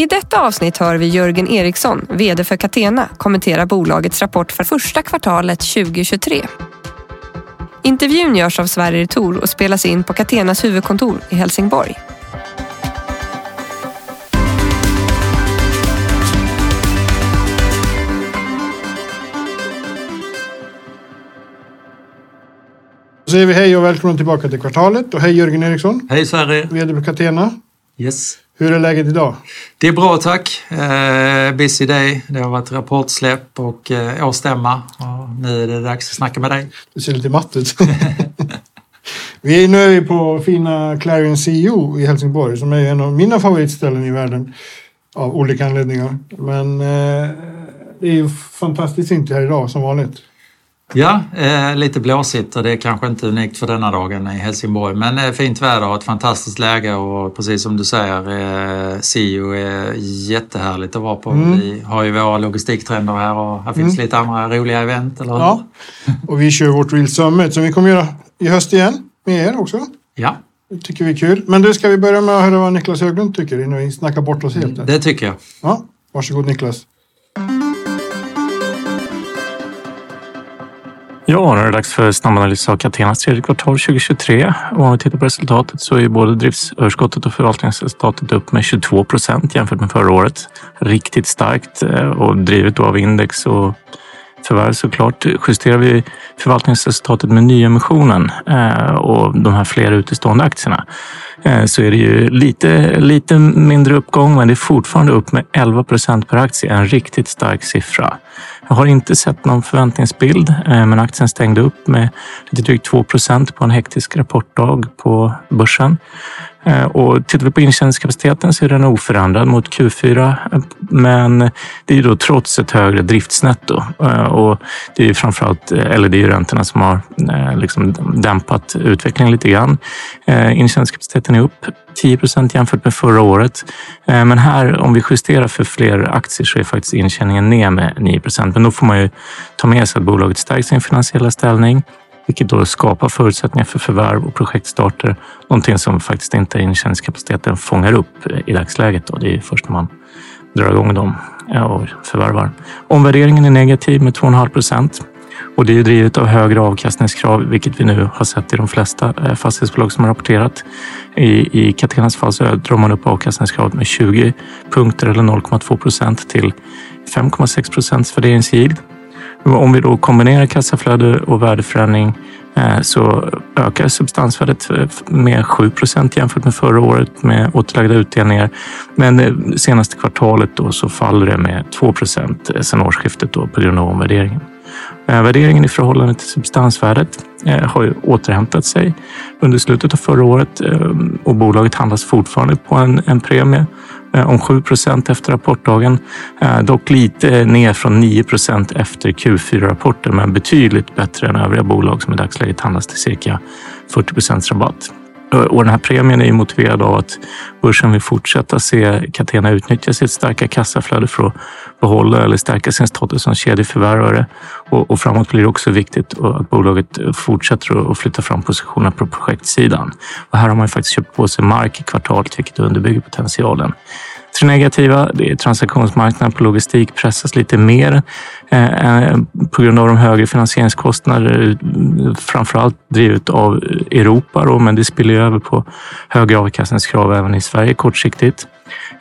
I detta avsnitt hör vi Jörgen Eriksson, VD för Catena, kommentera bolagets rapport för första kvartalet 2023. Intervjun görs av Sverige Tor och spelas in på Catenas huvudkontor i Helsingborg. Då säger vi hej och välkomna tillbaka till kvartalet. Och hej Jörgen Eriksson, Hej Sverige! VD på Catena. Yes. Hur är läget idag? Det är bra tack. Eh, busy day. Det har varit rapportsläpp och eh, årsstämma. Och nu är det dags att snacka med dig. Du ser lite matt ut. vi är, nu är vi på fina Clarion CEO i Helsingborg som är en av mina favoritställen i världen av olika anledningar. Men eh, det är ju fantastiskt fint här idag som vanligt. Ja, eh, lite blåsigt och det är kanske inte unikt för denna dagen i Helsingborg. Men eh, fint väder och ett fantastiskt läge och precis som du säger, eh, CEO är jättehärligt att vara på. Mm. Vi har ju våra logistiktrender här och här finns Mm. lite andra roliga event, eller? Ja. Och vi kör vårt Real Summit som vi kommer göra i höst igen med er också. ja, Det tycker vi är kul. Men du, ska vi börja med att höra vad Niklas Höglund tycker innan vi snackar bort oss helt? det tycker jag. Ja, varsågod Niklas. Ja, nu är det dags för snabbanalys av Catenas tredje kvartal 2023. Och om vi tittar på resultatet så är både driftsöverskottet och förvaltningsresultatet upp med 22 procent jämfört med förra året. Riktigt starkt eh, och drivet då av index och förvärv såklart. Justerar vi förvaltningsresultatet med nyemissionen eh, och de här flera utestående aktierna eh, så är det ju lite, lite mindre uppgång, men det är fortfarande upp med 11 procent per aktie. En riktigt stark siffra. Jag har inte sett någon förväntningsbild, eh, men aktien stängde upp med lite drygt 2 procent på en hektisk rapportdag på börsen. Eh, och tittar vi på intjäningskapaciteten så är den oförändrad mot Q4, men det är ju då trots ett högre driftsnetto. Eh, och det är ju framförallt eh, det är räntorna som har liksom dämpat utvecklingen lite grann. Intjäningskapaciteten är upp 10 procent jämfört med förra året. Men här, om vi justerar för fler aktier så är faktiskt intjäningen ner med 9 procent. Men då får man ju ta med sig att bolaget stärkt sin finansiella ställning vilket då skapar förutsättningar för förvärv och projektstarter. Någonting som faktiskt inte intjäningskapaciteten fångar upp i dagsläget. Då. Det är först när man drar igång dem eh, och förvärvar. Omvärderingen är negativ med 2,5 procent. Och det är drivet av högre avkastningskrav, vilket vi nu har sett i de flesta eh, fastighetsbolag som har rapporterat. I, i Catenas fall så drar man upp avkastningskravet med 20 punkter eller 0,2 procent till 5,6 procents värderingsyield. Om vi då kombinerar kassaflöde och värdeförändring eh, så ökar substansvärdet eh, med 7 procent jämfört med förra året med återlagda utdelningar. Men det senaste kvartalet då så faller det med 2 procent sedan årsskiftet då på grund av omvärderingen. Värderingen i förhållande till substansvärdet har ju återhämtat sig under slutet av förra året och bolaget handlas fortfarande på en, en premie Eh, om 7 procent efter rapportdagen. Eh, dock lite eh, ner från 9 procent efter Q4-rapporten men betydligt bättre än övriga bolag som i dagsläget handlas till cirka 40 procents rabatt. Och den här premien är ju motiverad av att börsen vill fortsätta se Catena utnyttja sitt starka kassaflöde för att behålla eller stärka sin status som kedjeförvärvare. Och, och framåt blir det också viktigt att bolaget fortsätter att flytta fram positionerna på projektsidan. Och här har man ju faktiskt köpt på sig mark i kvartalet, vilket underbygger potentialen. Tre negativa, det är transaktionsmarknaden på logistik pressas lite mer eh, eh, på grund av de högre finansieringskostnader, framförallt drivet av Europa, då, men det spiller ju över på högre avkastningskrav även i Sverige kortsiktigt.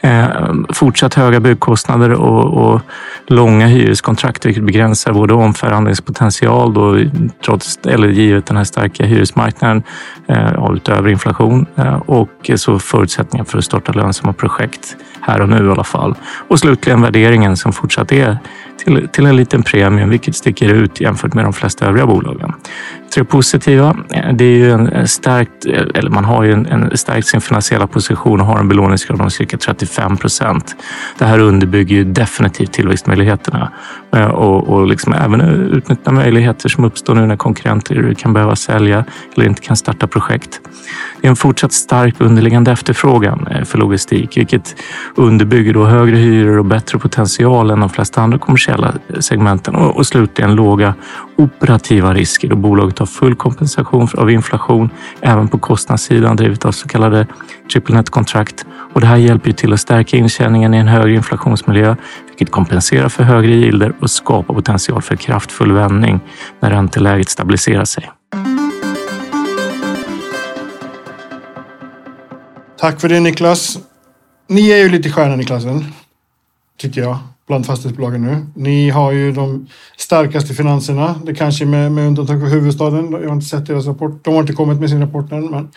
Eh, fortsatt höga byggkostnader och, och långa hyreskontrakt vilket begränsar både omförhandlingspotential då, trots, eller givet den här starka hyresmarknaden eh, utöver inflation eh, och så förutsättningar för att starta lönsamma projekt här och nu i alla fall. Och slutligen värderingen som fortsatt är till, till en liten premie, vilket sticker ut jämfört med de flesta övriga bolagen. Tre positiva. Det är ju en eh, starkt, eh, eller man har ju en, en stärkt sin finansiella position och har en belåningsgrad om cirka 35 procent. Det här underbygger ju definitivt tillväxtmöjligheterna eh, och, och liksom även utnyttja möjligheter som uppstår nu när konkurrenter kan behöva sälja eller inte kan starta projekt. Det är en fortsatt stark underliggande efterfrågan för logistik, vilket underbygger då högre hyror och bättre potential än de flesta andra kommersiella segmenten och, och slutligen låga operativa risker då bolaget av full kompensation av inflation även på kostnadssidan drivet av så kallade triple net-kontrakt. Och det här hjälper ju till att stärka intjäningen i en högre inflationsmiljö, vilket kompenserar för högre gilder och skapar potential för kraftfull vändning när ränteläget stabiliserar sig. Tack för det Niklas. Ni är ju lite stjärnan i klassen, tycker jag, bland fastighetsbolagen nu. Ni har ju de starkaste finanserna, det kanske med, med undantag för huvudstaden. Jag har inte sett deras rapport. De har inte kommit med sin rapport än. Men,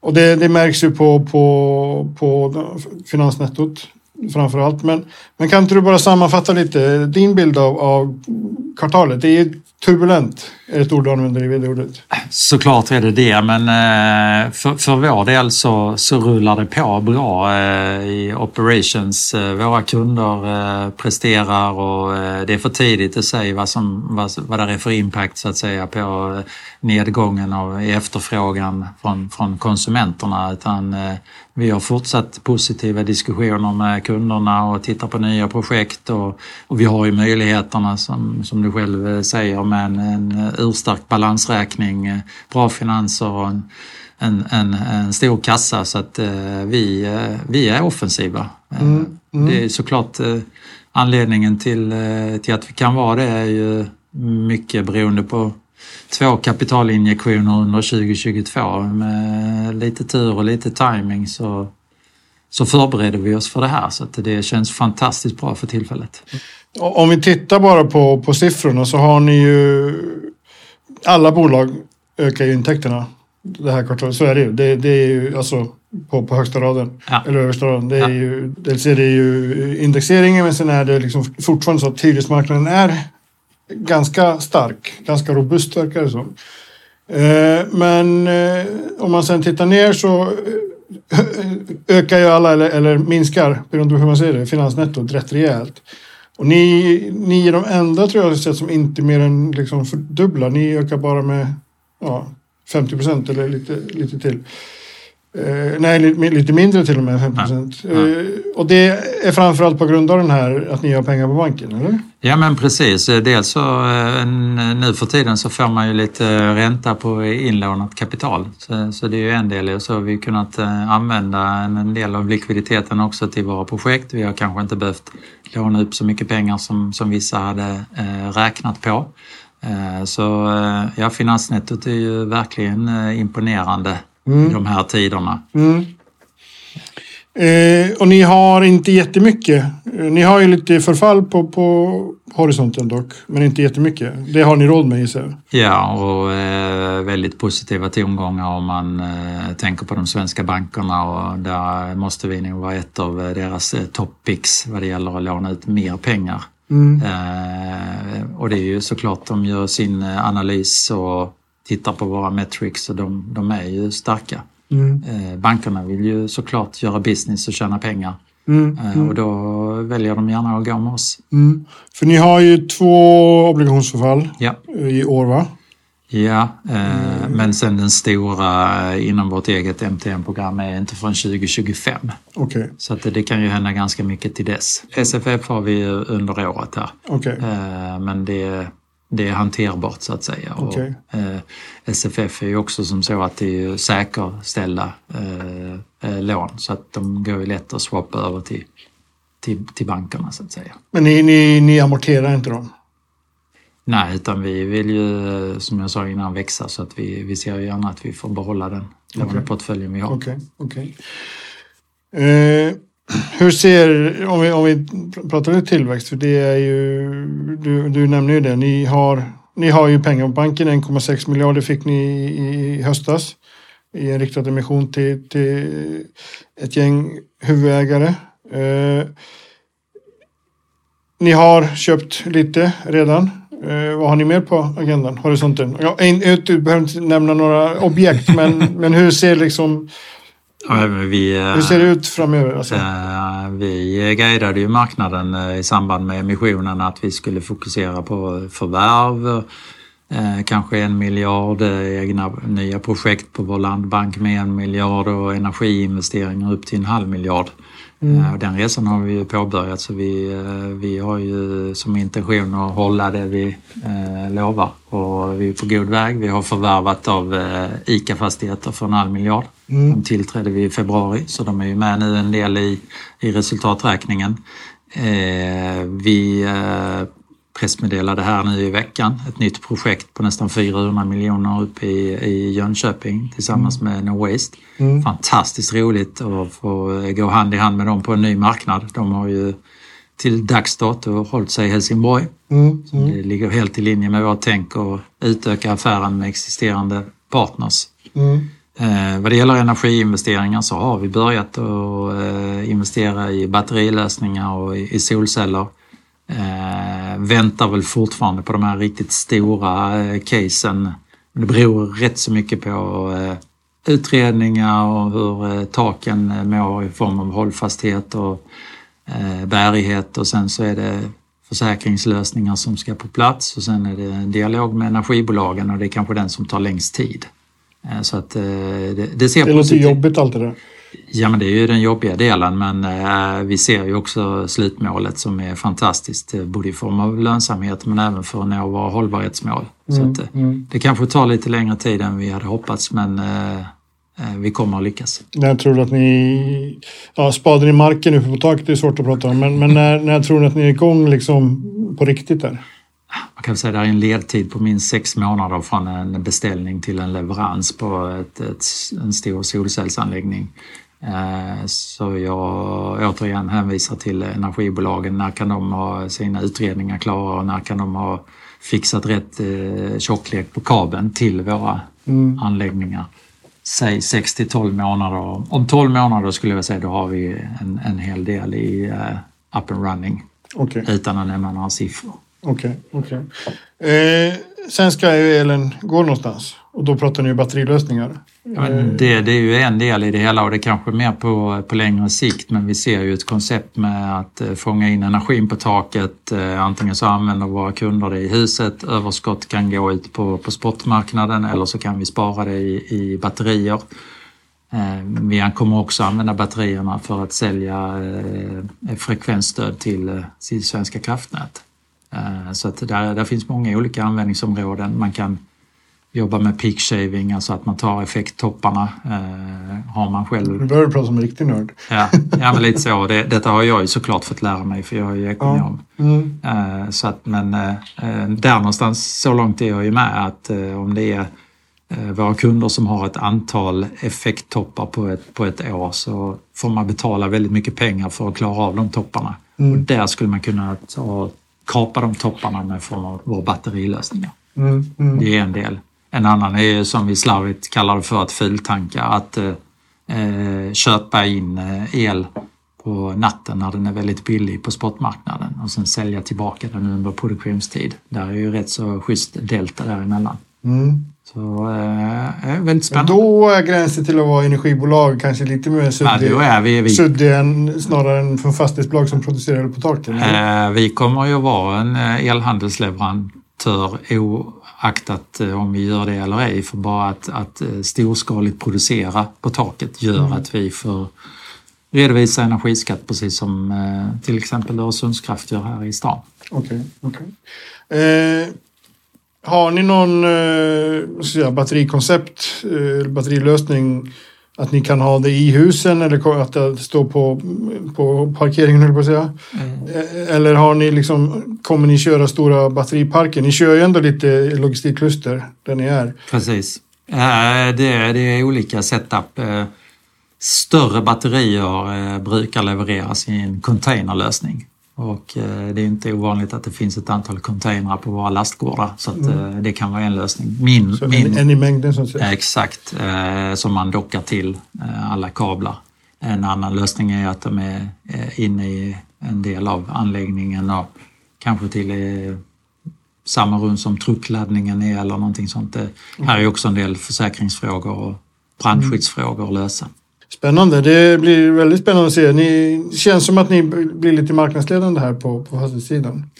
och det, det märks ju på, på, på finansnettot framför allt. Men, men kan inte du bara sammanfatta lite din bild av, av kvartalet? Det är turbulent, är ett ord du använder i vd-ordet. Såklart är det det, men eh, för, för vår del så, så rullar det på bra eh, i operations. Eh, våra kunder presterar och det är för tidigt att säga vad, som, vad, vad det är för impact så att säga på nedgången av efterfrågan från, från konsumenterna. Utan vi har fortsatt positiva diskussioner med kunderna och tittar på nya projekt och, och vi har ju möjligheterna som, som du själv säger med en, en urstark balansräkning, bra finanser och en, en, en, en stor kassa så att eh, vi, eh, vi är offensiva. Mm, mm. Det är såklart eh, anledningen till, till att vi kan vara det är ju mycket beroende på två kapitalinjektioner under 2022. Med lite tur och lite timing så, så förbereder vi oss för det här så att det känns fantastiskt bra för tillfället. Om vi tittar bara på, på siffrorna så har ni ju alla bolag ökar ju intäkterna det här kvartalet. Så är det ju. Det, det är ju alltså på, på högsta raden. Ja. Eller översta raden. Det är ja. ju, dels är det ju indexeringen men sen är det liksom fortfarande så att hyresmarknaden är ganska stark, ganska robust verkar det som. Eh, men eh, om man sen tittar ner så eh, ökar ju alla, eller, eller minskar, beroende på hur man ser det, finansnettot rätt rejält. Och ni, ni är de enda tror jag sett som inte mer än liksom fördubblar. Ni ökar bara med ja, 50 procent eller lite, lite till. Eh, nej, lite mindre till och med, 5 procent. Ja, eh, och det är framförallt på grund av den här att ni har pengar på banken, eller? Ja men precis. Dels så eh, nu för tiden så får man ju lite ränta på inlånat kapital. Så, så det är ju en del och så har vi kunnat eh, använda en del av likviditeten också till våra projekt. Vi har kanske inte behövt låna upp så mycket pengar som, som vissa hade eh, räknat på. Eh, så eh, ja, finansnettot är ju verkligen imponerande mm. i de här tiderna. Mm. Eh, och ni har inte jättemycket. Eh, ni har ju lite förfall på, på horisonten dock, men inte jättemycket. Det har ni råd med gissar Ja, och eh, väldigt positiva tongångar om man eh, tänker på de svenska bankerna och där måste vi nog vara ett av deras eh, toppicks vad det gäller att låna ut mer pengar. Mm. Eh, och det är ju såklart, de gör sin eh, analys och tittar på våra metrics och de, de är ju starka. Mm. Eh, bankerna vill ju såklart göra business och tjäna pengar. Mm. Eh, mm. Och då väljer de gärna att gå med oss. Mm. För ni har ju två obligationsförfall ja. i år va? Ja, eh, mm. men sen den stora inom vårt eget MTN-program är inte förrän 2025. Okay. Så att det, det, kan ju hända ganska mycket till dess. SFF har vi under året här. Okay. Eh, men det det är hanterbart så att säga. Okay. Och, eh, SFF är ju också som så att det är säkerställda eh, eh, lån så att de går ju lätt att swappa över till, till, till bankerna så att säga. Men ni, ni, ni amorterar inte dem? Nej, utan vi vill ju som jag sa innan växa så att vi, vi ser gärna att vi får behålla den låneportföljen okay. vi har. Okay. Okay. Eh, hur ser, om vi, om vi pratar lite tillväxt, för det är ju, du, du nämner ju det, ni har, ni har ju pengar på banken, 1,6 miljarder fick ni i, i höstas i en riktad emission till, till ett gäng huvudägare. Eh, ni har köpt lite redan. Eh, vad har ni mer på agendan, horisonten? Jag, du behöver inte nämna några objekt, men, men hur ser liksom Ja, vi, Hur ser det ut framöver? Alltså? Eh, vi guidade ju marknaden eh, i samband med emissionen att vi skulle fokusera på förvärv Eh, kanske en miljard egna nya projekt på vår landbank med en miljard och energiinvesteringar upp till en halv miljard. Mm. Den resan har vi ju påbörjat så vi, vi har ju som intention att hålla det vi eh, lovar och vi är på god väg. Vi har förvärvat av eh, ICA-fastigheter för en halv miljard. Mm. De tillträdde vi i februari så de är ju med nu en del i, i resultaträkningen. Eh, vi eh, pressmeddelade här nu i veckan ett nytt projekt på nästan 400 miljoner uppe i, i Jönköping tillsammans mm. med No Waste. Mm. Fantastiskt roligt att få gå hand i hand med dem på en ny marknad. De har ju till dags dato hållit sig i Helsingborg. Mm. Mm. Det ligger helt i linje med vårt tänk att utöka affären med existerande partners. Mm. Eh, vad det gäller energiinvesteringar så har vi börjat att eh, investera i batterilösningar och i, i solceller. Eh, väntar väl fortfarande på de här riktigt stora eh, casen. Det beror rätt så mycket på eh, utredningar och hur eh, taken eh, mår i form av hållfasthet och eh, bärighet och sen så är det försäkringslösningar som ska på plats och sen är det en dialog med energibolagen och det är kanske den som tar längst tid. Eh, så att det, det ser Det låter jobbigt allt det där. Ja, men det är ju den jobbiga delen men eh, vi ser ju också slutmålet som är fantastiskt eh, både i form av lönsamhet men även för att nå våra hållbarhetsmål. Mm, Så att, eh, mm. Det kanske tar lite längre tid än vi hade hoppats men eh, vi kommer att lyckas. När tror du att ni... Ja, spaden i marken uppe på taket är svårt att prata om men, men när, när tror ni att ni är igång liksom på riktigt där? Kan säga det är en ledtid på minst sex månader från en beställning till en leverans på ett, ett, en stor solcellsanläggning. Eh, så jag återigen hänvisar till energibolagen. När kan de ha sina utredningar klara och när kan de ha fixat rätt eh, tjocklek på kabeln till våra mm. anläggningar? Säg 6 till 12 månader. Om 12 månader skulle jag säga då har vi en, en hel del i uh, up and running. Okay. Utan att nämna några siffror. Okej, okay. Okay. Eh, sen ska ju elen gå någonstans och då pratar ni ju batterilösningar. Ja, det, det, är ju en del i det hela och det är kanske mer på, på längre sikt men vi ser ju ett koncept med att eh, fånga in energin på taket. Eh, antingen så använder våra kunder det i huset, överskott kan gå ut på, på spotmarknaden eller så kan vi spara det i, i batterier. Eh, vi kommer också använda batterierna för att sälja frekvensstöd till, till Svenska kraftnät. Så att där, där finns många olika användningsområden. Man kan jobba med peak shaving, alltså att man tar effekttopparna. Eh, har man själv... Nu börjar du prata som en riktig nörd. Ja, ja men lite så. Det, detta har jag ju såklart fått lära mig för jag är ju ekonom. Ja. Mm. Eh, så att, men eh, eh, där någonstans, så långt är jag ju med att eh, om det är eh, våra kunder som har ett antal effekttoppar på ett, på ett år så får man betala väldigt mycket pengar för att klara av de topparna. Mm. Och där skulle man kunna ta, kapa de topparna med form av våra batterilösningar. Mm. Mm. Det är en del. En annan är som vi slarvigt kallar det för att fultanka, att eh, eh, köpa in eh, el på natten när den är väldigt billig på spotmarknaden och sen sälja tillbaka den under produktionstid. Där är ju rätt så schysst delta däremellan. Mm. Så eh, väldigt spännande. Då är gränsen till att vara energibolag kanske lite mer suddig, ja, vi, vi... suddig än, snarare än för fastighetsbolag som producerar på taket? Eh, vi kommer ju vara en eh, elhandelsleverantör aktat eh, om vi gör det eller ej. För bara att, att eh, storskaligt producera på taket gör mm. att vi får redovisa energiskatt precis som eh, till exempel Öresundskraft gör här i stan. Okej. Okay, okay. eh, har ni någon eh, batterikoncept, eh, batterilösning att ni kan ha det i husen eller att det står på, på parkeringen, höll på att säga. Mm. Eller har ni liksom, kommer ni köra stora batteriparker? Ni kör ju ändå lite logistikkluster där ni är. Precis. Det är, det är olika setup. Eh, större batterier eh, brukar levereras i en containerlösning. Och eh, det är inte ovanligt att det finns ett antal containrar på våra lastgårdar så att mm. Eh, det kan vara en lösning. Min, så min, en, i mängden att säga? Exakt, eh, som man dockar till alla kablar. En annan lösning är att de är inne i en del av anläggningen och kanske till samma rum som truckladdningen är eller någonting sånt. Det, här är också en del försäkringsfrågor och brandskyddsfrågor att lösa. Spännande. Det blir väldigt spännande att se. Ni, det känns som att ni blir lite marknadsledande här på, på fastighetssidan.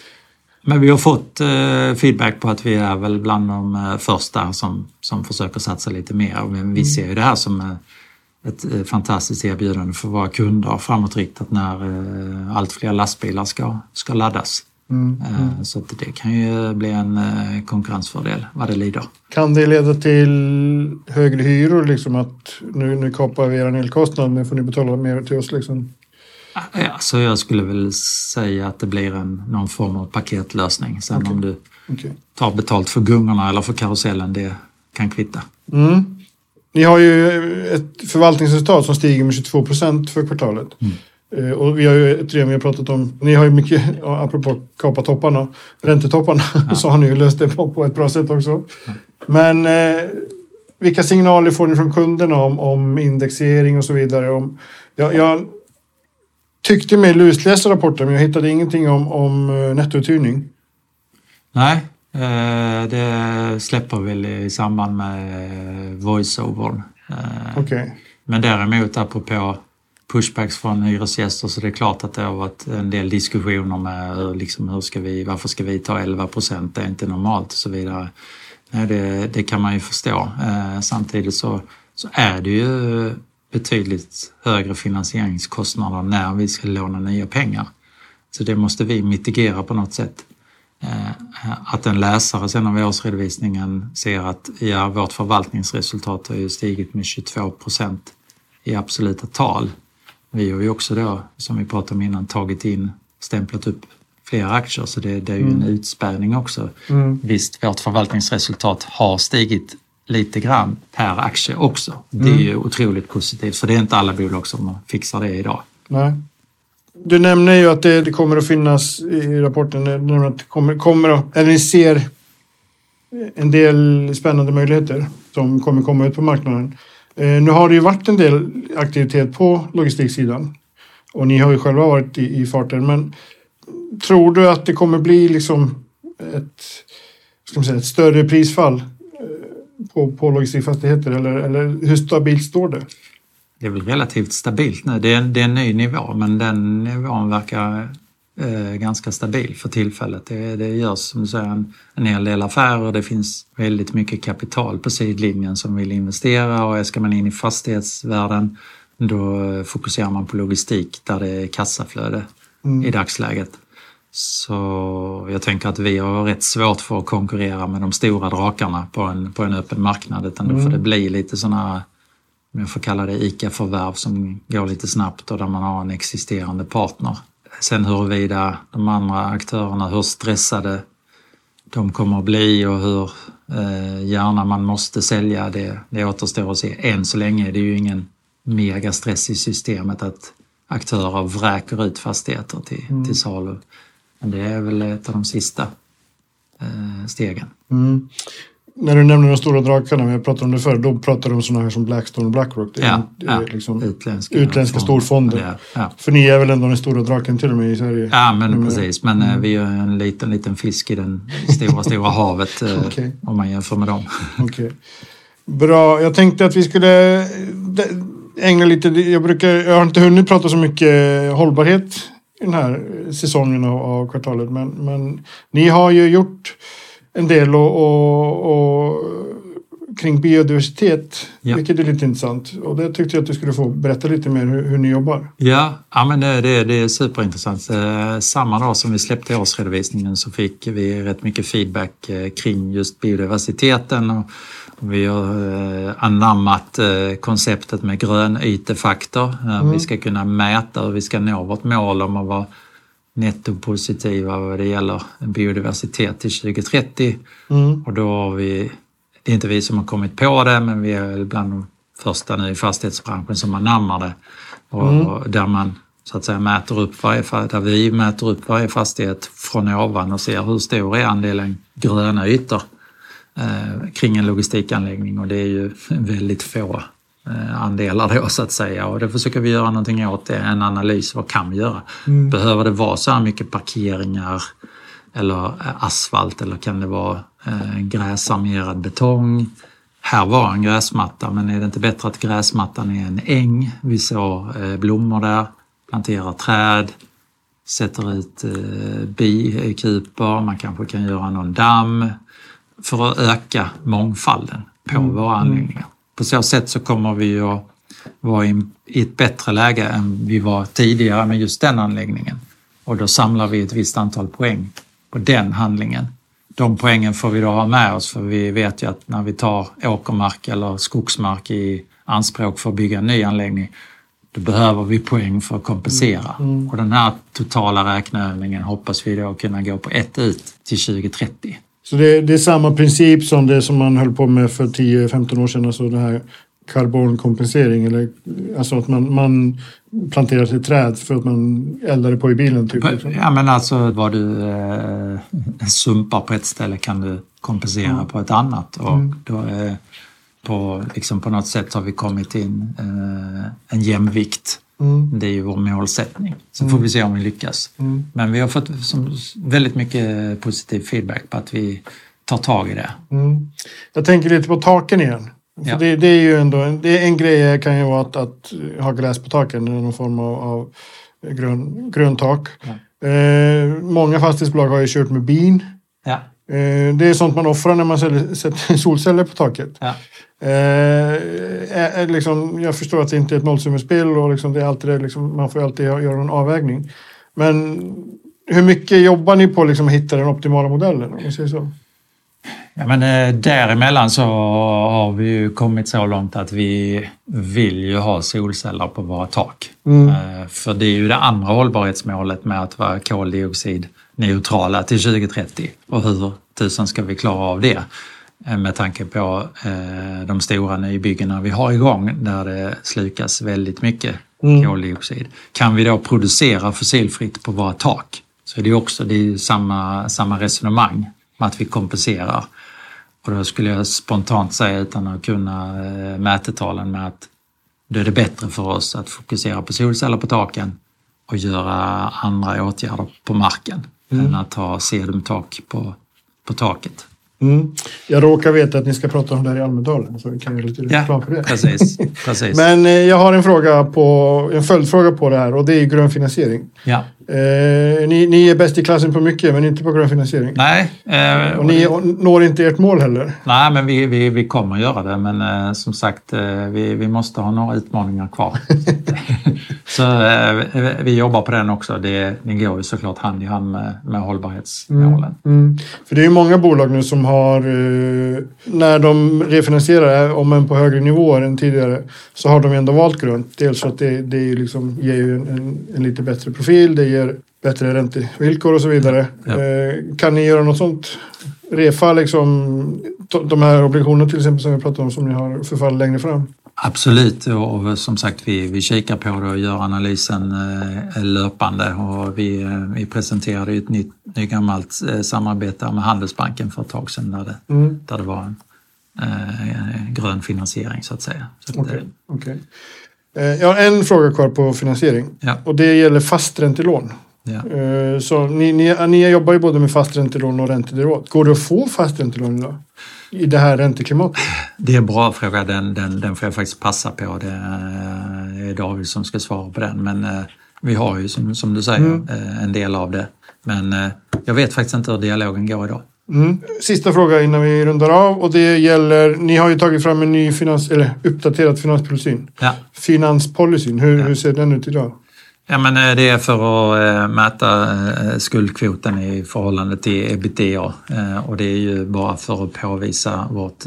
Men vi har fått eh, feedback på att vi är väl bland de eh, första som, som försöker satsa lite mer. Men vi ser ju det här som eh, ett eh, fantastiskt erbjudande för våra kunder framåtriktat när allt fler lastbilar ska, ska laddas. Mm. Eh, Så att det kan ju bli en eh, konkurrensfördel vad det lider. Kan det leda till högre hyror, liksom att nu, nu kapar vi er elkostnad, men får ni betala mer till oss? Liksom? Ja, så jag skulle väl säga att det blir en, någon form av paketlösning. Sen Okej. om du Okej. tar betalt för gungorna eller för karusellen, det kan kvitta. Mm. Ni har ju ett förvaltningsresultat som stiger med 22 procent för kvartalet. Eh, Och vi har ju ett vi har pratat om, ni har ju mycket, ja, apropå kapa topparna, räntetopparna, så har ni ju löst det på, på ett bra sätt också. Men eh, vilka signaler får ni från kunderna om, om indexering och så vidare? Om, jag, jag tyckte mig lusläsa rapporten, men jag hittade ingenting om, om eh, nettouthyrning. Nej, eh, det släpper väl i samband med voiceovern. Okej. Men däremot apropå pushbacks från hyresgäster så det är klart att det har varit en del diskussioner med liksom, hur ska vi, varför ska vi ta 11 procent, det är inte normalt och så vidare. Nej, det, det kan man ju förstå. Eh, samtidigt så, så är det ju betydligt högre finansieringskostnader när vi ska låna nya pengar. Så det måste vi mitigera på något sätt. Eh, att en läsare sen av årsredovisningen ser att ja, vårt förvaltningsresultat har ju stigit med 22 procent i absoluta tal. Vi har ju också då, som vi pratade om innan, tagit in, stämplat upp fler aktier så det, det är ju en utspädning också. Mm. Visst, vårt förvaltningsresultat har stigit lite grann per aktie också. Det är ju otroligt positivt för det är inte alla bolag som fixar det idag. Nej. Du nämner ju att det, det kommer att finnas i rapporten, du nämner att det kommer, kommer att, eller ni ser en del spännande möjligheter som kommer komma ut på marknaden. Eh, nu har det ju varit en del aktivitet på logistiksidan och ni har ju själva varit i, i farten. Men tror du att det kommer bli liksom ett, ska man säga, ett större prisfall eh, på, på logistikfastigheter eller, eller hur stabilt står det? Det är väl relativt stabilt nu. Det är, det är en ny nivå men den nivån verkar ganska stabil för tillfället. Det, det görs som du säger en, hel del affärer. Det finns väldigt mycket kapital på sidlinjen som vill investera och ska man in i fastighetsvärlden då eh, fokuserar man på logistik där det är kassaflöde i dagsläget. Så jag tänker att vi har rätt svårt för att konkurrera med de stora drakarna på en, på en öppen marknad utan då får det bli lite sådana om jag får kalla det ICA-förvärv som går lite snabbt och där man har en existerande partner. Sen huruvida de andra aktörerna, hur stressade de kommer att bli och hur eh, gärna man måste sälja, det, det återstår att se. Än så länge är det ju ingen megastress i systemet att aktörer vräker ut fastigheter till, till salu. Men det är väl ett av de sista eh, stegen. Mm. När du nämner de stora drakarna, vi pratat om det förr, då pratar du om sådana här som Blackstone och Blackrock. Det är, Ja, ja. liksom Utländska, utländska storfonder. Ja. För ni är väl ändå den stora draken till och med i Sverige? Ja, men Mm. precis. Men eh, vi är en liten, liten fisk i den stora, stora havet eh, Okej. om man jämför med dem. Okej. Bra, jag tänkte att vi skulle eh, ägna lite, jag, brukar, jag har inte hunnit prata så mycket hållbarhet i den här säsongen av, av kvartalet. Men, men ni har ju gjort en del och, och, och kring biodiversitet, Ja. vilket är lite intressant. Och det tyckte jag att du skulle få berätta lite mer hur, hur ni jobbar. Ja, ja men det, det, det är superintressant. Eh, Samma dag som vi släppte årsredovisningen så fick vi rätt mycket feedback eh, kring just biodiversiteten. Och vi har eh, anammat eh, konceptet med grönytefaktor. Eh, Vi ska kunna mäta hur vi ska nå vårt mål om att vara nettopositiva vad det gäller biodiversitet till 2030. Mm. Och då har vi, det är inte vi som har kommit på det, men vi är bland de första nu i fastighetsbranschen som anammar det. Och, och där man så att säga mäter upp varje, där vi mäter upp varje fastighet från ovan och ser hur stor är andelen gröna ytor eh, kring en logistikanläggning och det är ju väldigt få andelar då så att säga och det försöker vi göra någonting åt. Det är en analys, vad kan vi göra? Behöver det vara så här mycket parkeringar eller eh, asfalt eller kan det vara eh, gräsarmerad betong? Här var en gräsmatta men är det inte bättre att gräsmattan är en äng? Vi såg eh, blommor där, planterar träd. sätter ut eh, bikuper, man kanske kan göra någon damm för att öka mångfalden på Mm. våra anläggningar. På så sätt så kommer vi att vara i ett bättre läge än vi var tidigare med just den anläggningen. Och då samlar vi ett visst antal poäng på den handlingen. De poängen får vi då ha med oss för vi vet ju att när vi tar åkermark eller skogsmark i anspråk för att bygga en ny anläggning då behöver vi poäng för att kompensera. Och den här totala räkneövningen hoppas vi då kunna gå på ett ut till 2030. Så det, det är samma princip som det som man höll på med för 10-15 år sedan, alltså det här karbonkompensering. Eller, alltså att man, man planterar ett träd för att man eldade på i bilen. Typ. Ja men alltså vad du eh, sumpar på ett ställe kan du kompensera på ett annat. Och då, eh, på, liksom på något sätt har vi kommit in eh, en jämvikt. Mm. Det är ju vår målsättning. Så får vi se om vi lyckas. Mm. Men vi har fått väldigt mycket positiv feedback på att vi tar tag i det. Mm. Jag tänker lite på taken igen. För Ja. det, det är ju ändå en, det en grej kan ju vara att, att ha gräs på taken, någon form av, av grön, gröntak. Eh, många fastighetsbolag har ju kört med bin. Ja. Eh, det är sånt man offrar när man sätter solceller på taket. Ja. Eh, är, är liksom, jag förstår att det inte är ett nollsummespel och liksom det är alltid det, liksom, man får alltid göra en avvägning. Men hur mycket jobbar ni på liksom, att hitta den optimala modellen? Om säger så? Ja, men eh, däremellan så har vi ju kommit så långt att vi vill ju ha solceller på våra tak. Mm. Eh, För det är ju det andra hållbarhetsmålet med att vara koldioxidneutrala till 2030. Och hur tusan ska vi klara av det? Eh, Med tanke på eh, de stora nybyggena vi har igång där det slukas väldigt mycket koldioxid. Kan vi då producera fossilfritt på våra tak så är det också det är samma, samma resonemang med att vi kompenserar. Och då skulle jag spontant säga utan att kunna eh, mätetalen med att då är det bättre för oss att fokusera på solceller på taken och göra andra åtgärder på marken än att ha sedumtak på, på taket. Mm. Jag råkar veta att ni ska prata om det här i Almedalen så vi kan göra lite reklam för det. precis. precis. Men eh, jag har en fråga på, en följdfråga på det här och det är grön finansiering. ja. Eh, ni, ni är bäst i klassen på mycket men inte på grön finansiering. Nej, eh, Och ni når inte ert mål heller. nej, men vi, vi, vi kommer göra det. Men eh, som sagt, eh, vi, vi måste ha några utmaningar kvar. Så eh, vi jobbar på den också. Det, det går ju såklart hand i hand med, med hållbarhetsmålen. Mm. För det är ju många bolag nu som har, eh, när de refinansierar, om än på högre nivåer än tidigare, så har de ändå valt grönt. Dels för att det, det liksom, ger ju en, en, en lite bättre profil, det ger bättre räntevillkor och så vidare. Ja. Eh, kan ni göra något sånt? Refa liksom de- här obligationerna till exempel som vi pratade om som ni har förfallit längre fram. Absolut och som sagt vi, vi kikar på det och gör analysen eh, löpande och vi, eh, vi presenterade ett nytt, nygammalt eh, samarbete med Handelsbanken för ett tag sedan där det, Mm. där det var en eh, grön finansiering så att säga. Så eh, okej. Eh, Jag har en fråga kvar på finansiering Ja. och det gäller fasträntelån. ja. Så ni, ni, ni jobbar ju både med fasträntelån och räntederogat. Går det att få fasträntelån idag? I det här ränteklimatet? Det är en bra fråga, den, den, den får jag faktiskt passa på. Det är David som ska svara på den. Men eh, vi har ju som, som du säger Mm. eh, en del av det. Men eh, jag vet faktiskt inte hur dialogen går idag. Mm. Sista fråga innan vi rundar av och det gäller, ni har ju tagit fram en ny finans, eller uppdaterad finanspolicyn. Ja. Finanspolicyn, hur, Ja. hur ser den ut idag? Ja, men eh, det är för att eh, mäta eh, skuldkvoten i förhållande till ebitda och det är ju bara för att påvisa vårt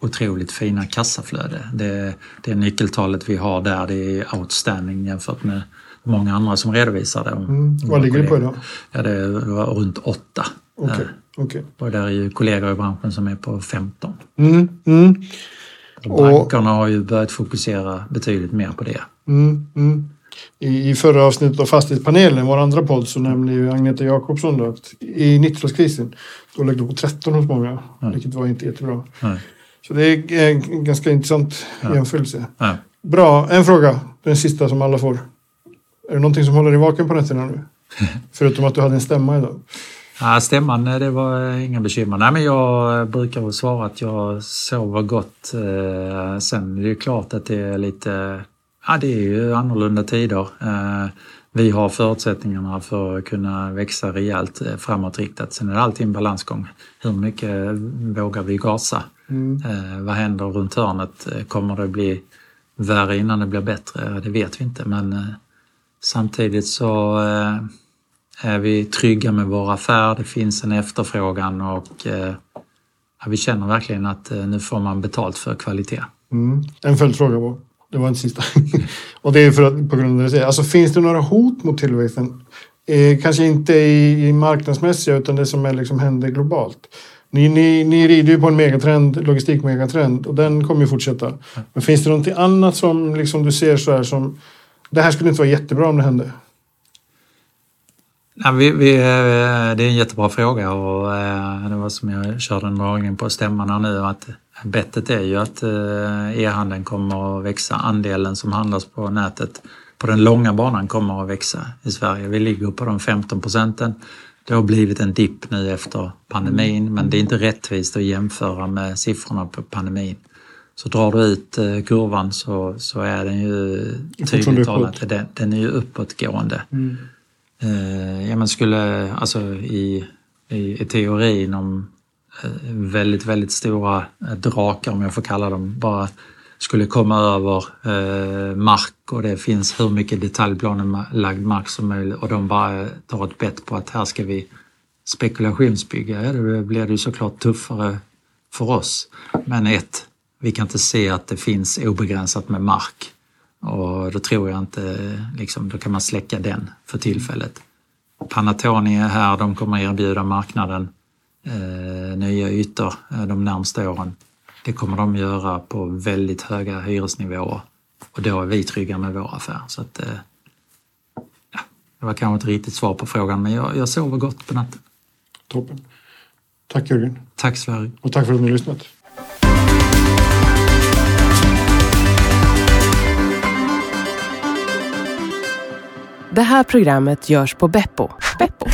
otroligt fina kassaflöde. Det, det nyckeltalet vi har där det är outstanding jämfört med många andra som redovisar det. Mm. Vad ligger det på idag? Ja, det är runt åtta. Okej. Eh, okej. Och där är ju kollegor i branschen som är på 15. Mm. Mm. Och bankerna har ju börjat fokusera betydligt mer på det. Mm. Mm. I, I förra avsnittet av Fastighetspanelen, vår andra podd, så nämnde ju Agneta Jakobsson då att i 90-talskrisen då låg det på 13 hos många, Mm. vilket var inte jättebra. Nej. Så det är en ganska intressant Ja. jämförelse. Ja. Bra, en fråga. Den sista som alla får. Är det någonting som håller dig vaken på nätterna nu? Förutom att du hade en stämma idag. Ja, stämman, det var inga bekymmer. Nej, men jag brukar väl svara att jag sover gott. Eh, Sen är det ju klart att det är lite... Ja, det är ju annorlunda tider. Eh, vi har förutsättningarna för att kunna växa rejält eh, framåtriktat. Sen är det alltid en balansgång. Hur mycket vågar vi gasa? Mm. Eh, vad händer runt hörnet? Kommer det bli värre innan det blir bättre? Det vet vi inte men samtidigt så är vi trygga med vår affär. Det finns en efterfrågan och vi känner verkligen att nu får man betalt för kvalitet. Mm. En följdfråga var det var inte sista. och det är för att, på grund av det du säger. Alltså finns det några hot mot tillväxten? Eh, kanske inte i, i marknadsmässiga utan det som är liksom händer globalt. Ni, ni, ni rider ju på en megatrend, logistikmegatrend och den kommer ju fortsätta. Men finns det någonting annat som liksom du ser så här som det här skulle inte vara jättebra om det hände? Nej, vi, vi, eh, det är en jättebra fråga och eh, det var som jag körde en dragning på stämman här nu att bettet är ju att eh, e-handeln kommer att växa. Andelen som handlas på nätet på den långa banan kommer att växa i Sverige. Vi ligger på de 15 procenten. Det har blivit en dipp nu efter pandemin mm. men det är inte rättvist att jämföra med siffrorna på pandemin. Så drar du ut kurvan så, så är den ju tydligt talat, den, den är ju uppåtgående. Mm. Eh, ja, men skulle, alltså i, i, i teorin om eh, Eh, väldigt, väldigt stora eh, drakar, om jag får kalla dem, bara skulle komma över eh, mark och det finns hur mycket detaljplanelagd mark som möjligt och de bara eh, tar ett bett på att här ska vi spekulationsbygga, ja, då blir det ju såklart tuffare för oss. Men ett, vi kan inte se att det finns obegränsat med mark. Och då tror jag inte, liksom, då kan man släcka den för tillfället. Panatoni är här, de kommer erbjuda marknaden nya ytor eh, de närmsta åren. Det kommer de göra på väldigt höga hyresnivåer och då är vi trygga med vår affär. Så att, eh, ja, det var kanske inte riktigt svar på frågan men jag, jag sover gott på natten. Toppen. Tack Jörgen. Tack Sverige. Och tack för att ni har lyssnat. Det här programmet görs på Beppo. Beppo.